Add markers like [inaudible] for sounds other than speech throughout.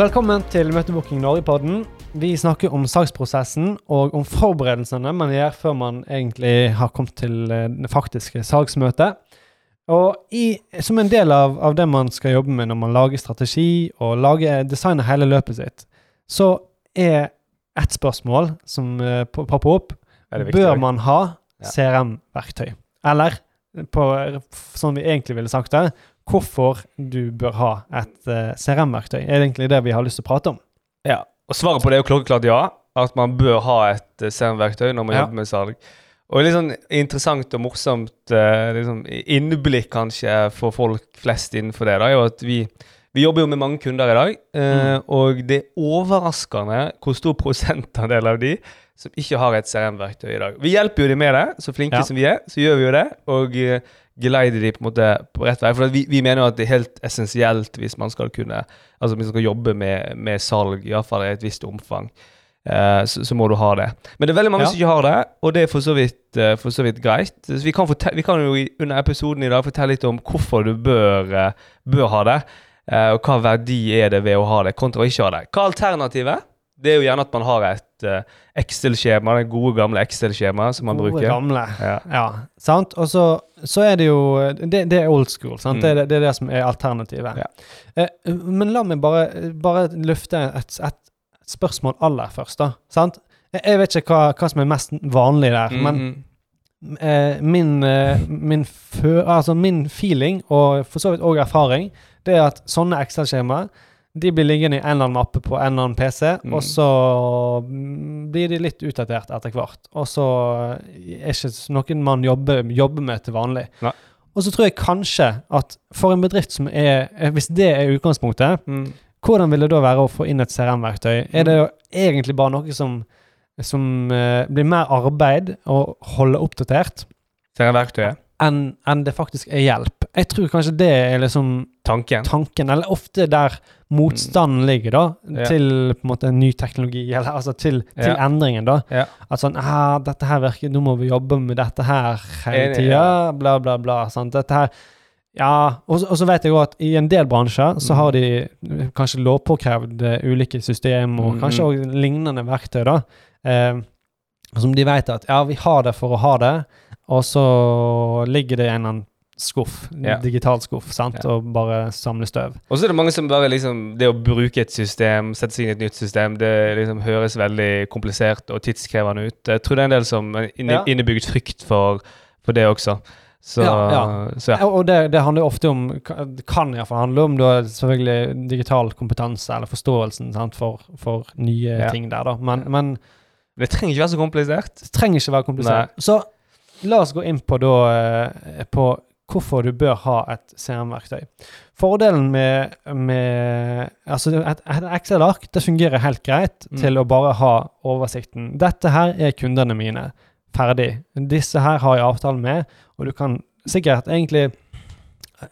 Velkommen til Møtebooking Norge-podden. Vi snakker om salgsprosessen og om forberedelsene man gjør før man egentlig har kommet til eh, det faktiske salgsmøtet. Og i, som en del av, av det man skal jobbe med når man lager strategi og lager, designer hele løpet sitt, så er ett spørsmål som uh, popper opp viktig Bør man ha CRM-verktøy? Eller på, sånn vi egentlig ville sagt det, hvorfor du bør ha et uh, CRM-verktøy, er egentlig det vi har lyst til å prate om. Ja, og svaret på det er jo klokkeklart ja. At man bør ha et uh, CRM-verktøy når man Ja. jobber med salg. Og litt sånn interessant og morsomt uh, liksom, innblikk kanskje for folk flest innenfor det, da, er jo at vi, vi jobber jo med mange kunder i dag. eh, Og det er overraskende hvor stor prosentandel av de som ikke har et CRM-verktøy i dag. Vi hjelper jo de med det, så flinke Ja. som vi er, så gjør vi jo det. Og eh, geleider de på en måte på rett vei. For vi, vi mener jo at det er helt essensielt hvis man skal kunne Altså hvis man skal jobbe med, med salg, iallfall i et visst omfang. eh, så, så må du ha det. Men det er veldig mange Ja. som ikke har det, og det er for så vidt, eh, for så vidt greit. Så vi kan, vi kan jo under episoden i dag fortelle litt om hvorfor du bør, eh, bør ha det. eh, og hva verdi er det ved å ha det, kontra å ikke ha det. Hva er alternativet? Det er jo gjerne at man har et eh, Excel-skjema, det gode gamle Excel-skjemaet som man Gode bruker. gamle. Ja. Ja, sant? Og så, så er det jo Det, det er old school, sant? Mm. Det, det, er det som er alternativet. Ja. Eh, men la meg bare, bare løfte et, et spørsmål aller først, da. Sant? Jeg, vet ikke hva, hva som er mest vanlig der, Mm, men mm. eh, min, eh, min, altså min feeling, og for så vidt òg erfaring, det er at sånne Excel-skjemaer de blir liggende i en eller annen mappe på en eller annen PC, Mm. og så blir de litt utdatert etter hvert. Og så er ikke noen man jobber, jobber med til vanlig. Nei. Og så tror jeg kanskje at for en bedrift som er eh, Hvis det er utgangspunktet, Mm. hvordan vil det da være å få inn et CRM-verktøy? Er det jo egentlig bare noe som, som uh, blir mer arbeid å holde oppdatert, CRM-verktøyet. enn enn det faktisk er hjelp? Jeg tror kanskje det er liksom Tanken. tanken, eller ofte der motstanden ligger, da. Ja. til på en måte ny teknologi, [laughs] eller altså til, til Ja. endringen, da. Ja. At sånn ah, 'Dette her virker Nå må vi jobbe med dette her hele tida.' ja. Bla, bla, bla. Sant? Dette her Ja. Og, så- vet jeg òg at i en del bransjer så har de eh, kanskje lovpåkrevd eh, ulike system, og Mm, kanskje òg lignende verktøy, da. Eh, som de vet at ja, vi har det for å ha det, og så ligger det en eller annen skuff, Ja. digital skuff, sant, Ja. og bare samle støv. Og så er det mange som bare liksom Det å bruke et system, sette seg inn i et nytt system, det liksom høres veldig komplisert og tidskrevende ut. Jeg tror det er en del som inne, Ja. innebygget frykt for, for det også. Så Ja, ja. så Og det, det handler ofte om Det kan iallfall handle om da selvfølgelig digital kompetanse, eller forståelsen sant, for, for nye Ja. ting der, da. Men, men Det trenger ikke være så komplisert. det trenger ikke være komplisert. Så la oss gå inn på da eh, på hvorfor du bør ha et CRM-verktøy. Fordelen med, med Altså, et, et Excel-ark det fungerer helt greit Mm. til å bare ha oversikten. Dette her er kundene mine. Ferdig. Disse her har jeg avtale med, og du kan sikkert egentlig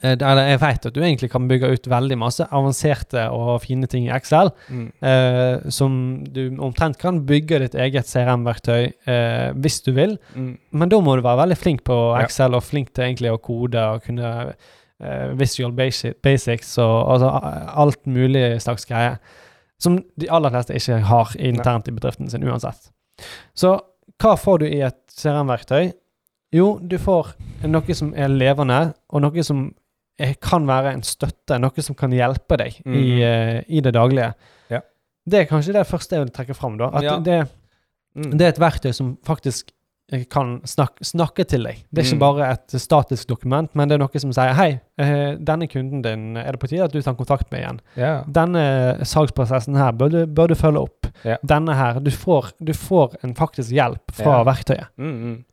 Eller jeg vet at du egentlig kan bygge ut veldig masse avanserte og fine ting i Excel, Mm. eh, som du omtrent kan bygge ditt eget CRM-verktøy eh, hvis du vil. Mm. Men da må du være veldig flink på Ja. Excel og flink til egentlig å kode og kunne eh, visual basic, basics og altså, alt mulig slags greier. Som de aller fleste ikke har internt i bedriften sin uansett. Så hva får du i et CRM-verktøy? Jo, du får noe som er levende, og noe som kan være en støtte, noe som kan hjelpe deg i, Mhm. eh, i det daglige. Ja. Det er kanskje det første jeg vil trekke fram. da, At Ja. det, Mm. det er et verktøy som faktisk eh, kan snakke, snakke til deg. Det er ikke Mm. bare et statisk dokument, men det er noe som sier hei, eh, denne kunden din er det på tide at du tar kontakt med igjen. Ja. Denne salgsprosessen her bør du, bør du følge opp. Ja. Denne her, du får, du får en faktisk hjelp fra Ja. verktøyet. Mm, mm.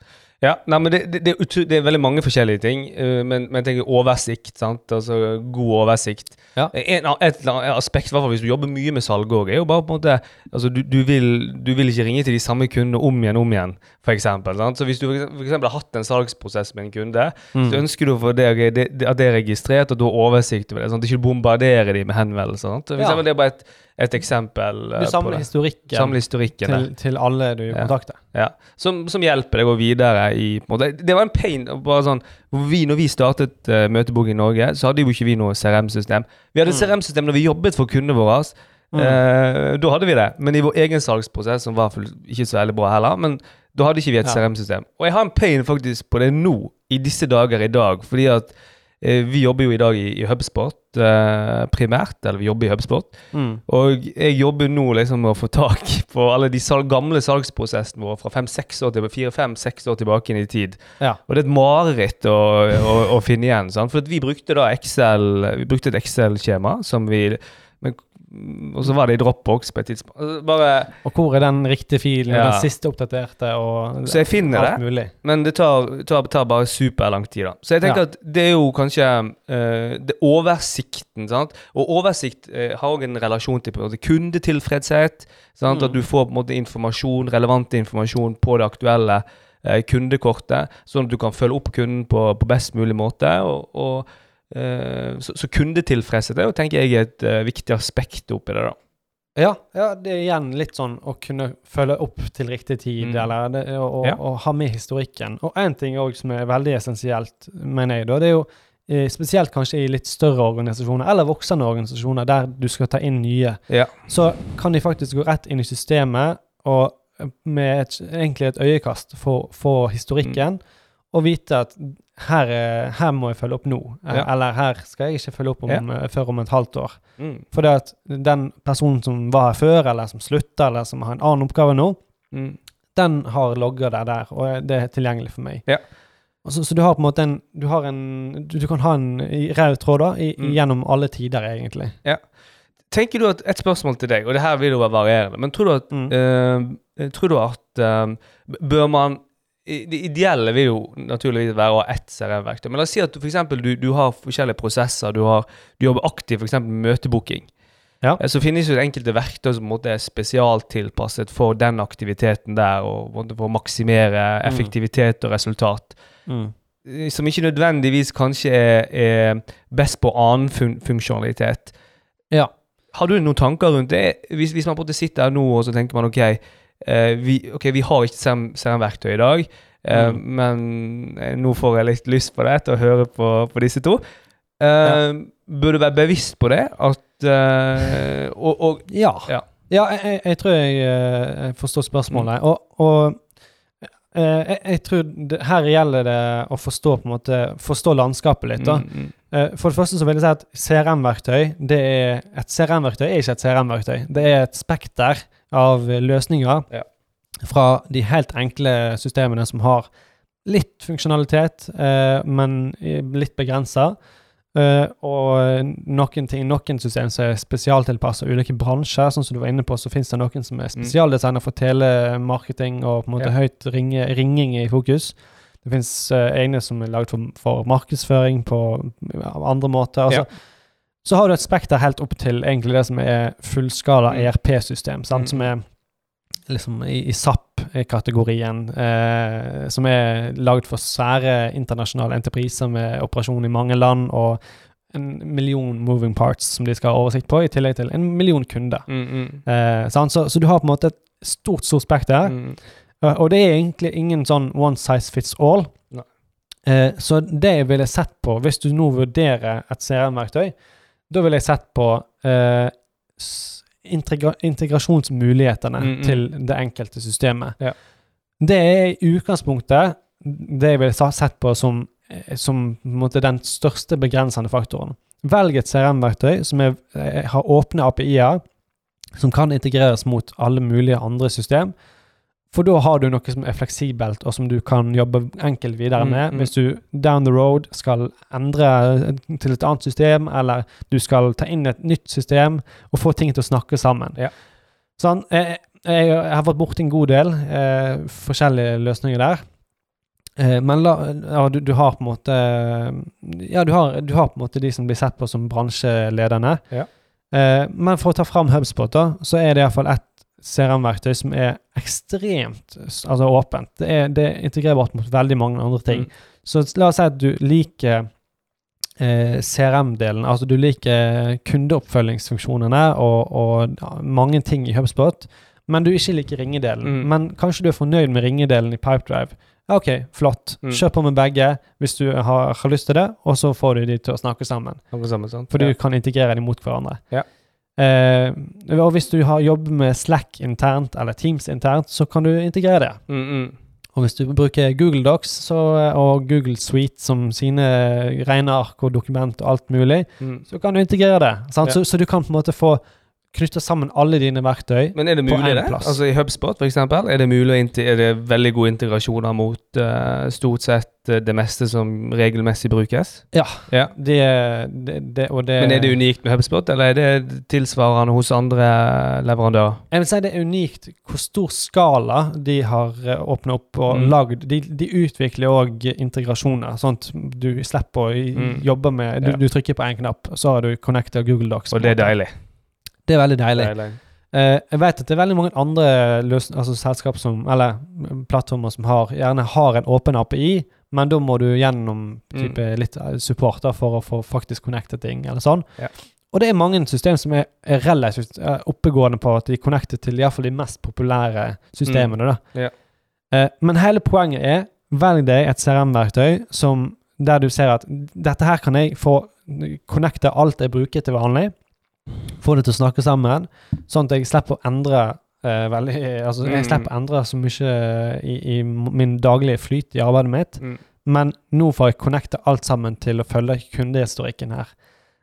Ja, nei, men det, det, det, er veldig mange forskjellige ting, eh, men, men jeg tenker oversikt. sant? Altså God oversikt. Ja. En, et eller annet aspekt, hvert hvis du jobber mye med salg òg, er jo bare på en måte altså du, du, vil, du vil ikke ringe til de samme kundene om igjen om igjen, eksempel, sant? Så hvis du eksempel- har hatt en salgsprosess med en kunde, Mm. så ønsker du for det, det, det, at det er registrert, og du har oversikt over det. sant? ikke bombardere de med henvendelser. sant? For Ja. Det er bare et, et eksempel eh, Du på samler historikken samler historikken. til, til alle du kontakter. Ja, som, som hjelper deg å gå videre i måte. Det var en pain. bare sånn, vi, Når vi startet uh, Møtebok i Norge, så hadde jo ikke vi noe CRM-system. Vi hadde Mm. CRM-system når vi jobbet for kundene våre, Mm. Uh, da hadde vi det. Men i vår egen salgsprosess, som var ikke så veldig bra heller, men da hadde ikke vi et Ja. CRM-system. Og jeg har en pain faktisk på det nå, i disse dager i dag, fordi at eh, vi jobber jo i dag i, i HubSpot eh, primært, eller vi jobber i HubSpot. Mm. Og jeg jobber nå liksom med å få tak på alle de salg, gamle salgsprosessene våre fra fem-seks år til år tilbake i tid. Ja. Og det er et mareritt å, å, å finne igjen. Sant? For vi brukte da Excel Vi brukte et Excel-skjema som vi men, Og så var det i Dropbox på et tidspunkt. Altså, Bare, Og hvor er den riktige filen, Ja. den siste oppdaterte, og så jeg finner alt det, mulig? men det tar, tar, tar bare superlang tid. da Så jeg tenker Ja. at det er jo kanskje uh, det er oversikten. sant? Og oversikt uh, har òg en relasjon til på en måte, kundetilfredshet. Sant? Mm. At du får på en måte informasjon, relevant informasjon på det aktuelle uh, kundekortet, sånn at du kan følge opp kunden på, på best mulig måte. og, og så, så kundetilfredshet er jo, tenker jeg, et eh, viktig aspekt oppi det. da. Ja, ja, det er igjen litt sånn å kunne følge opp til riktig tid, Mm. eller det, og, Ja. og ha med historikken. Og én ting også som er veldig essensielt, mener jeg, da, det er jo eh, spesielt kanskje i litt større organisasjoner, eller voksende organisasjoner, der du skal ta inn nye, Ja. så kan de faktisk gå rett inn i systemet og eh, med et, egentlig et øyekast få, historikken historikken, og vite at her, er- her må jeg følge opp nå, eh, Ja. eller her skal jeg ikke følge opp om, ja. før om et halvt år. Mm. For at den personen som var her før, eller som slutta, eller som har en annen oppgave nå, Mm. den har logga deg der, og det er tilgjengelig for meg. Ja. Så, så du har på en måte en Du, har en, du, du kan ha en rød tråd da, i, Mm. gjennom alle tider, egentlig. Ja. Tenker du at Et spørsmål til deg, og det her vil jo være varierende, men tror du at, eh, tror du at eh, Bør man Det ideelle vil jo naturligvis være å ha ett CRM-verktøy. Men la oss si at du, for eksempel, du, du har forskjellige prosesser. Du, har, du jobber aktivt f.eks. med møtebooking. Ja. Eh, Så finnes jo enkelte verktøy som er spesialtilpasset for den aktiviteten der, og for å maksimere Mm. effektivitet og resultat. Mm. Eh, Som ikke nødvendigvis kanskje er, er best på annen fun funksjonalitet. Ja. Har du noen tanker rundt det? Hvis, hvis man på en måte sitter her nå og så tenker man ok, vi, ok, vi har ikke CRM-verktøy i dag, eh, Mm. men eh, nå får jeg litt lyst på det til å høre på, på disse to. Eh, Bør du være bevisst på det? At, eh, og, og Ja. Ja. Ja, jeg, jeg, jeg tror jeg eh, forstår spørsmålet. Og, og Uh, jeg, jeg tror det, her gjelder det å forstå på en måte Forstå landskapet litt. Mm, mm. Uh, For det første så vil jeg si at CRM-verktøy det er Et CRM-verktøy er ikke et CRM-verktøy. Det er et spekter av løsninger Ja. fra de helt enkle systemene som har litt funksjonalitet, eh, men litt begrensa. Eh, og noen ting, noen system som er spesialtilpassa ulike bransjer. Sånn som du var inne på, så finnes det noen som er spesialdesigna for telemarketing og på en måte Ja. høyt ringe, ringing i fokus. Det finnes eh, egne som er laget for, for markedsføring på andre måter. Altså, Ja. Så har du et spekter helt opp til egentlig det som er fullskala Mm. ERP-system. Mm. som er liksom i, i SAP-kategorien, eh, som er laget for svære internasjonale entrepriser med operasjon i mange land og en million moving parts som de skal ha oversikt på, i tillegg til en million kunder. Mm, mm. Eh? Så, så du har på en måte et stort, stort spekter. Mm. Uh, og det er egentlig ingen sånn one size fits all. Eh, så det jeg ville sett på, hvis du nå vurderer et CRM-verktøy, da ville jeg sett på eh, integra integrasjonsmulighetene Mm, mm. til det enkelte systemet. Ja. Det er i utgangspunktet det jeg ville sett på som, eh, som på den største begrensende faktoren. Velg et CRM-verktøy som er, eh, har åpne API-er, som kan integreres mot alle mulige andre system. For da har du noe som er fleksibelt, og som du kan jobbe enkelt videre Mm, med. mm. Hvis du down the road skal endre til et annet system, eller du skal ta inn et nytt system og få ting til å snakke sammen. Ja. Sånn, jeg, jeg, jeg har vært borti en god del eh, forskjellige løsninger der. Eh, men la, ja, du, du har på en måte Ja, du har, du har på en måte de som blir sett på som bransjeledende. Ja. Eh, men for å ta fram HubSpot, da, så er det iallfall ett CRM-verktøy som er ekstremt altså åpent. Det er, det er integrerbart mot veldig mange andre ting. Mm. Så la oss si at du liker eh, CRM-delen, altså du liker kundeoppfølgingsfunksjonene og, og ja, mange ting i HubSpot, men du ikke liker ringedelen. Mm. Men kanskje du er fornøyd med ringedelen i Pipedrive. Ja, OK, flott. Mm. Kjør på med begge hvis du har, har lyst til det, og så får du de til å snakke sammen. Sammen, sant? For Ja. du kan integrere dem mot hverandre. Ja. Eh, og hvis du har jobbet med Slack internt eller Teams internt, så kan du integrere det. Mm, mm. Og hvis du bruker Google Docs så, og Google Suite som sine regneark og dokument og alt mulig, Mm. så kan du integrere det. Ja. Så, så du kan på en måte få knytta sammen alle dine verktøy. Men er det mulig, det? plass. Altså I HubSpot, eksempel, er det mulig er det veldig gode integrasjoner mot uh, stort sett eh, det meste som regelmessig brukes? Ja. Ja. Det, det, det, Men er det unikt med HubSpot, eller er det tilsvarende hos andre leverandører? Jeg vil si det er unikt hvor stor skala de har åpna opp og Mm. lagd. De, de utvikler òg integrasjoner, sånn at du slipper å Mm. jobbe med du, Ja. du trykker på en knapp, så har du connecta Google Docs. Og det er deilig. Det er veldig deilig. Deilig. Uh, jeg vet at det er veldig mange andre løs altså selskap som, eller mm, plattformer som har, gjerne har en åpen API, men da må du gjennom type litt supporter support da, for å få faktisk connecte ting, eller sånn. Ja. Og det er mange system som er, er relativt eh, oppegående på at de connecter til iallfall de mest populære systemene. da. Ja. Uh, men hele poenget er velg deg et CRM-verktøy som der du ser at dette her kan jeg få connecte alt jeg bruker til vanlig. Få det til å snakke sammen, sånn at jeg slipper å endre Uh, veldig Altså, jeg Mm. slipper å endre så mye i, i min daglige flyt i arbeidet mitt. Mm. Men nå får jeg connecte alt sammen til å følge kundehistorikken her.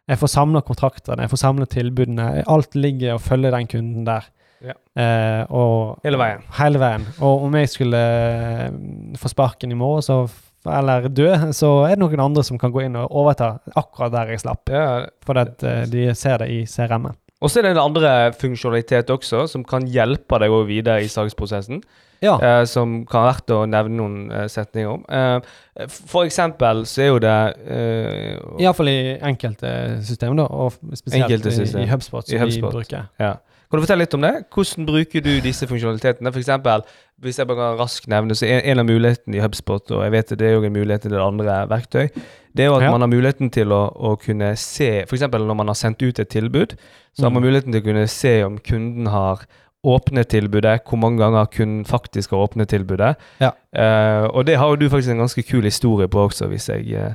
Jeg får samla kontraktene, jeg får samla tilbudene. Alt ligger å følge den kunden der. Ja. Eh, og, Hele veien. Hele veien. Og om jeg skulle eh, få sparken i morgen, så, eller dø, så er det noen andre som kan gå inn og overta akkurat der jeg slapp. Ja. Fordi at eh, de ser det i CRM-en. Og så er det en andre funksjonalitet også, som kan hjelpe deg også videre i salgsprosessen. Ja. eh, som kan være verdt å nevne noen eh, setninger om. Eh, for eksempel så er jo det eh, Iallfall i enkelte system, da, og spesielt i, i HubSpot, som I HubSpot. vi bruker. Ja. Kan du fortelle litt om det? Hvordan bruker du disse funksjonalitetene? For eksempel, hvis jeg bare kan raskt nevne, så er en av mulighetene i HubSpot, og jeg vet det er jo en mulighet til det andre verktøy, det er jo at Ja. man har muligheten til å, å kunne se F.eks. når man har sendt ut et tilbud, så har man Mm. muligheten til å kunne se om kunden har åpnet tilbudet, hvor mange ganger kunden faktisk har åpnet tilbudet. Ja. Uh, og det har jo du faktisk en ganske kul historie på også, hvis jeg eh,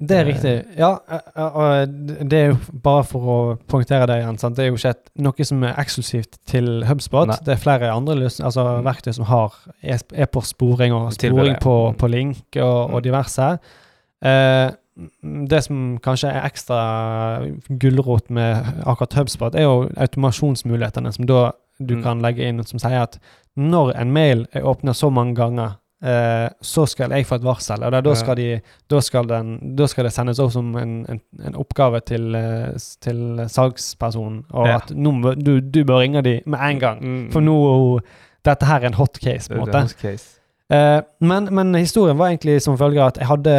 Det er riktig. Ja, eh, eh, og det er jo bare for å poengtere det igjen. Sant? Det er jo ikke noe som er eksklusivt til HubSpot. Nei. Det er flere andre løs altså, Mm. verktøy som har e-postsporing og sporing på, mm. på link og, og Mm. diverse. Eh, det som kanskje er ekstra gulrot med akkurat HubSpot, er jo automasjonsmulighetene som da du Mm. kan legge inn, som sier at når en mail er åpna så mange ganger, så skal jeg få et varsel. Og da, skal, de, da, skal, den, da skal det sendes opp som en, en, en oppgave til, eh, til salgspersonen. Og Ja. at nå, du, du bør ringe dem med en gang. mm, For nå Dette her er en hot case, på en måte. Eh, men, men historien var egentlig som følger at jeg hadde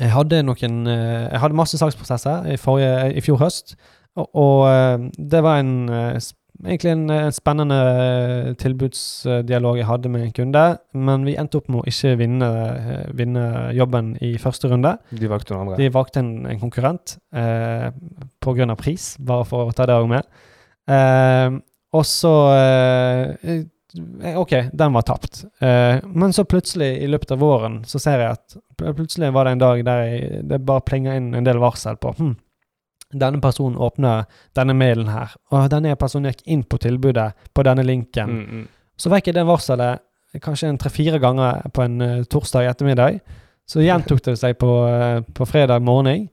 Jeg hadde noen eh, Jeg hadde masse salgsprosesser i, forrige, i fjor høst. Og, og eh, det var en eh, egentlig en, en, spennende eh, tilbudsdialog jeg hadde med en kunde. Men vi endte opp med å ikke vinne, eh, vinne jobben i første runde. De valgte noen andre. De valgte en, en konkurrent eh, pga. pris, bare for å ta det òg med. Eh, og så eh, eh, OK, den var tapt. Eh, men så plutselig, i løpet av våren, så ser jeg at plutselig var det en dag der jeg, det bare plinga inn en del varsel på hm, denne personen åpner denne mailen her, og denne personen gikk inn på tilbudet på denne linken. Mm, mm. Så fikk jeg det varselet kanskje en tre-fire ganger på en uh, torsdag ettermiddag. Så gjentok det seg på, uh, på fredag morgen.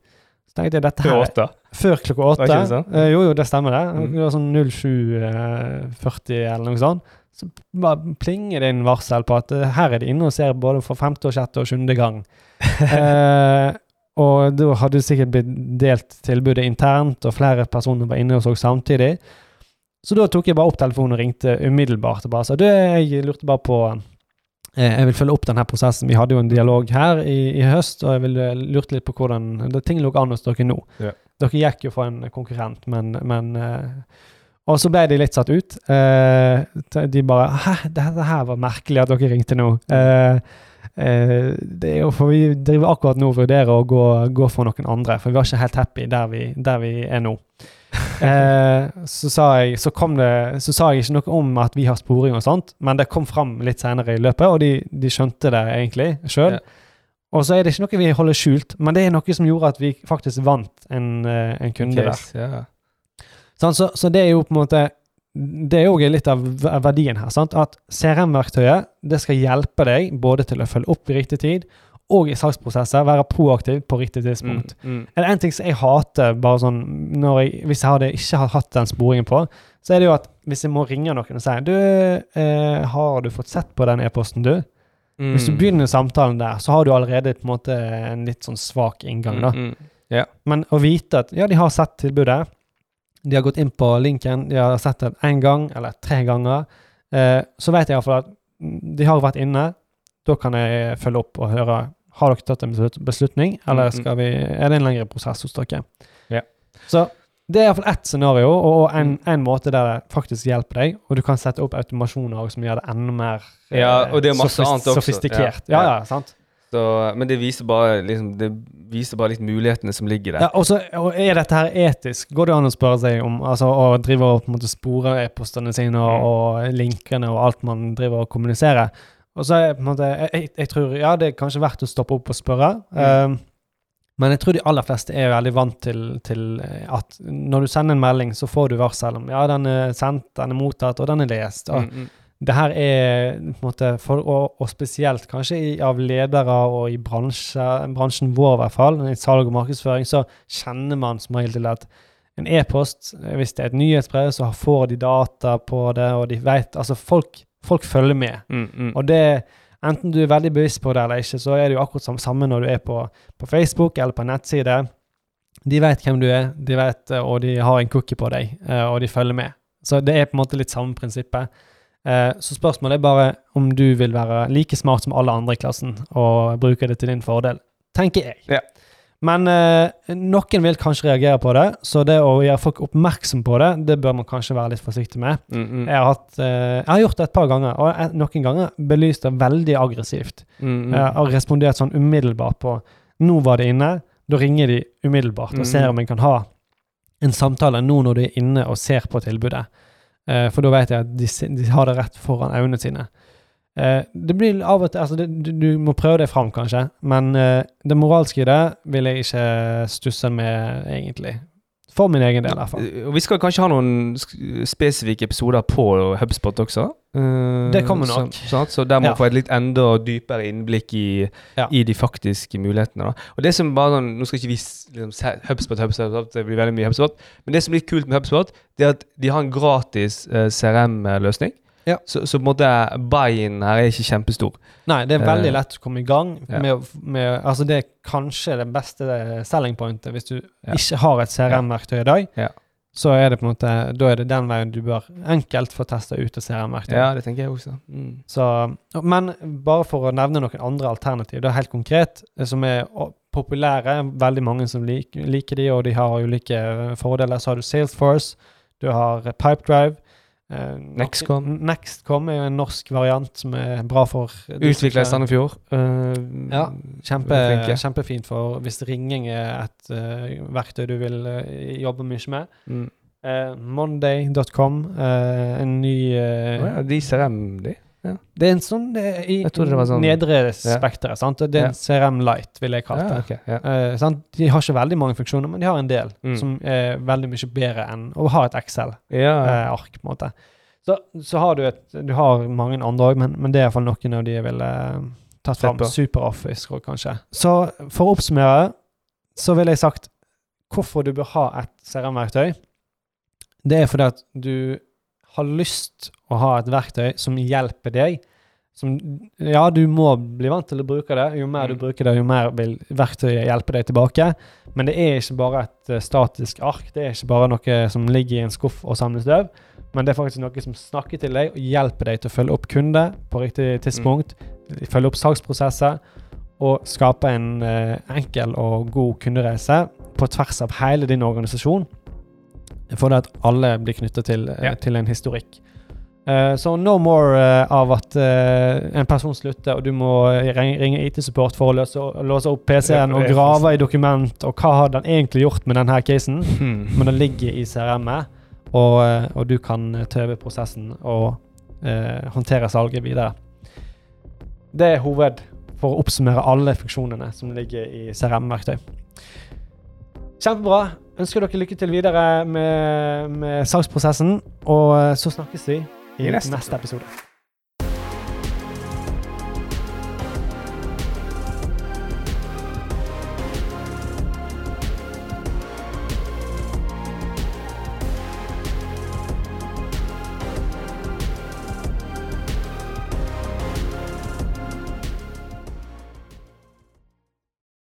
Så tenkte jeg dette Før her åtte. Før klokka åtte. Sånn? Uh, jo, jo, det stemmer det. Mm. Det var sånn 07.40 eller noe sånt. Så bare plinger det inn varsel på at her er de inne og ser både for femte, og sjette og sjuende gang. [laughs] og da hadde det sikkert blitt delt tilbudet internt, og flere personer var inne og så samtidig. Så da tok jeg bare opp telefonen og ringte umiddelbart og bare sa du, jeg lurte bare på eh, Jeg vil følge opp denne prosessen. Vi hadde jo en dialog her i, i høst, og jeg ville lurt litt på hvordan det, ting lå an hos dere nå. Ja. Dere gikk jo for en konkurrent, men, men eh, Og så ble de litt satt ut. Eh, de bare Hæ, dette her var merkelig at dere ringte nå. Er jo for Vi driver akkurat nå og vurderer å gå, gå for noen andre, for vi var ikke helt happy der vi, der vi er nå. [laughs] Eh, så, sa jeg, så, kom det, så sa jeg ikke noe om at vi har sporing og sånt, men det kom fram litt senere i løpet, og de, de skjønte det egentlig sjøl. Ja. Og så er det ikke noe vi holder skjult, men det er noe som gjorde at vi faktisk vant en, eh, en kunde der. Case, ja. Sånn, så, så det er jo på en måte Det er jo litt av verdien her. Sant? At CRM-verktøyet det skal hjelpe deg både til å følge opp i riktig tid og i salgsprosesser, være proaktiv på riktig tidspunkt. Mm, mm. Er det en ting som jeg hater, bare sånn jeg, hvis jeg hadde ikke hadde hatt den sporingen på, så er det jo at hvis jeg må ringe noen og si Du, eh, har du fått sett på den e-posten, du? Hvis du Mm. begynner samtalen der, så har du allerede på en måte en litt sånn svak inngang, da. Mm, mm. Men å vite at ja, de har sett tilbudet, de har gått inn på linken, de har sett det én gang eller tre ganger, eh, så vet jeg iallfall at de har vært inne. Da kan jeg følge opp og høre har dere tatt en beslutning, eller vi, er det en lengre prosess hos dere. Ja. Så det er iallfall ett scenario, og en, Mm. en måte der det faktisk hjelper deg. Og du kan sette opp automasjoner som gjør det enda mer eh, Ja, det masse sofis- annet også. Sofistikert. Ja. ja, sant. Så, men det viser bare liksom, Det viser bare litt mulighetene som ligger der. Ja, og så og er dette her etisk? Går det an å spørre seg om altså, å drive og på en måte spore e-postene sine og, Mm. og linkene og alt man driver og kommuniserer? Og så er på en måte jeg, jeg, tror ja, det er kanskje verdt å stoppe opp og spørre. Mm. Um, men jeg tror de aller fleste er veldig vant til, til eh, at når du sender en melding, så får du varsel om ja, den er sendt, den er mottatt, og den er lest. Og Mm, mm. Det her er på en måte for, og, og spesielt kanskje i, av ledere og i bransje, bransjen vår i hvert fall, i salg og markedsføring, så kjenner man som regel til at en e-post, hvis det er et nyhetsbrev, så får de data på det, og de vet Altså, folk, folk følger med. Mm, mm. Og det Enten du er veldig bevisst på det eller ikke, så er det jo akkurat sam- samme når du er på, på Facebook eller på nettside. De vet hvem du er, de vet, og de har en cookie på deg, eh, og de følger med. Så det er på en måte litt samme prinsippet. Eh, Så spørsmålet er bare om du vil være like smart som alle andre i klassen og bruke det til din fordel, tenker jeg. Ja. Men eh, noen vil kanskje reagere på det, så det å gjøre folk oppmerksom på det, det bør man kanskje være litt forsiktig med. Mm, mm. Jeg har, hatt, eh, jeg har gjort det et par ganger, og noen ganger belyst det veldig aggressivt. Mm, mm. Jeg har respondert sånn umiddelbart på 'nå var det inne', da ringer de umiddelbart og ser om jeg kan ha en samtale nå når de er inne og ser på tilbudet. Eh, for da vet jeg at de, de har det rett foran øynene sine. Eh, det blir av og til altså det, du, du må prøve det fram, kanskje, men eh, det moralske i det vil jeg ikke stusse med, egentlig. For min egen del, i hvert fall. Og vi skal kanskje ha noen spesifikke episoder på HubSpot også. Uh, Det kommer nok. Så, så der må Ja. få et litt enda dypere innblikk i, Ja. i de faktiske mulighetene. Da. Og det som bare sånn, Nå skal ikke vi liksom, HubSpot, HubSpot, HubSpot, det blir veldig mye HubSpot, men det som blir kult med HubSpot, det er at de har en gratis uh, CRM-løsning. Ja. Så, så buy-in her er ikke kjempestor. Nei, det er veldig Eh, lett å komme i gang med, ja. med Altså, det er kanskje det beste selling pointet hvis du ikke har et CRM-verktøy i dag. Ja. Så er det på en måte Da er det den veien du bør enkelt få testa ut et CRM-verktøy. Ja, det tenker jeg også. Mm. Så, men bare for å nevne noen andre alternativ, det er helt konkret, eh, som er populære, veldig mange som liker, liker de, og de har ulike eh, fordeler. Så har du Salesforce, du har Pipedrive. Nok- Nextcom. Nextcom er jo en norsk variant som er bra for Utvikla i Sandefjord. Uh, Ja, Kjempe, kjempefint for hvis ringing er et uh, verktøy du vil jobbe mye med. Mm. Monday.com, en ny Å ja, de CRM, de. Det er en sånn eh, i sånn- nedre spekteret. Ja. Det er en Ja. CRM Light, ville jeg kalt Ja, det. ok, ja. Eh, sant? De har ikke veldig mange funksjoner, men de har en del Mm. som er veldig mye bedre enn å ha et Excel-ark. Ja, på. Så, så har du et Du har mange andre òg, men, men det er iallfall noen av de jeg ville tatt Sett fram. SuperOffice kanskje. Så for å oppsummere så ville jeg sagt hvorfor du bør ha et CRM-verktøy. Det er fordi at du har lyst å ha et verktøy som hjelper deg. Som, ja, du må bli vant til å bruke det. Jo mer du Mm. bruker det, jo mer vil verktøyet hjelpe deg tilbake. Men det er ikke bare et eh, statisk ark. Det er ikke bare noe som ligger i en skuff og samler støv. Men det er faktisk noe som snakker til deg og hjelper deg til å følge opp kunder på riktig tidspunkt. Følge opp salgsprosesser og skape en eh, enkel og god kundereise på tvers av hele din organisasjon. For det at alle blir knyttet til, eh, Ja. til en historikk. Uh, Så no more uh, av at uh, en person slutter, og du må ringe, IT-support for å løse, låse opp PC-en og grave i dokument, og hva har den egentlig gjort med denne casen? Hmm. Men den ligger i CRM-et, og, og du kan tøve prosessen og håndtere salget videre. Det er hoved for å oppsummere alle funksjonene som ligger i CRM-verktøy. Kjempebra. Ønsker dere lykke til videre med, med salgsprosessen, og så snakkes vi i, I neste neste episode.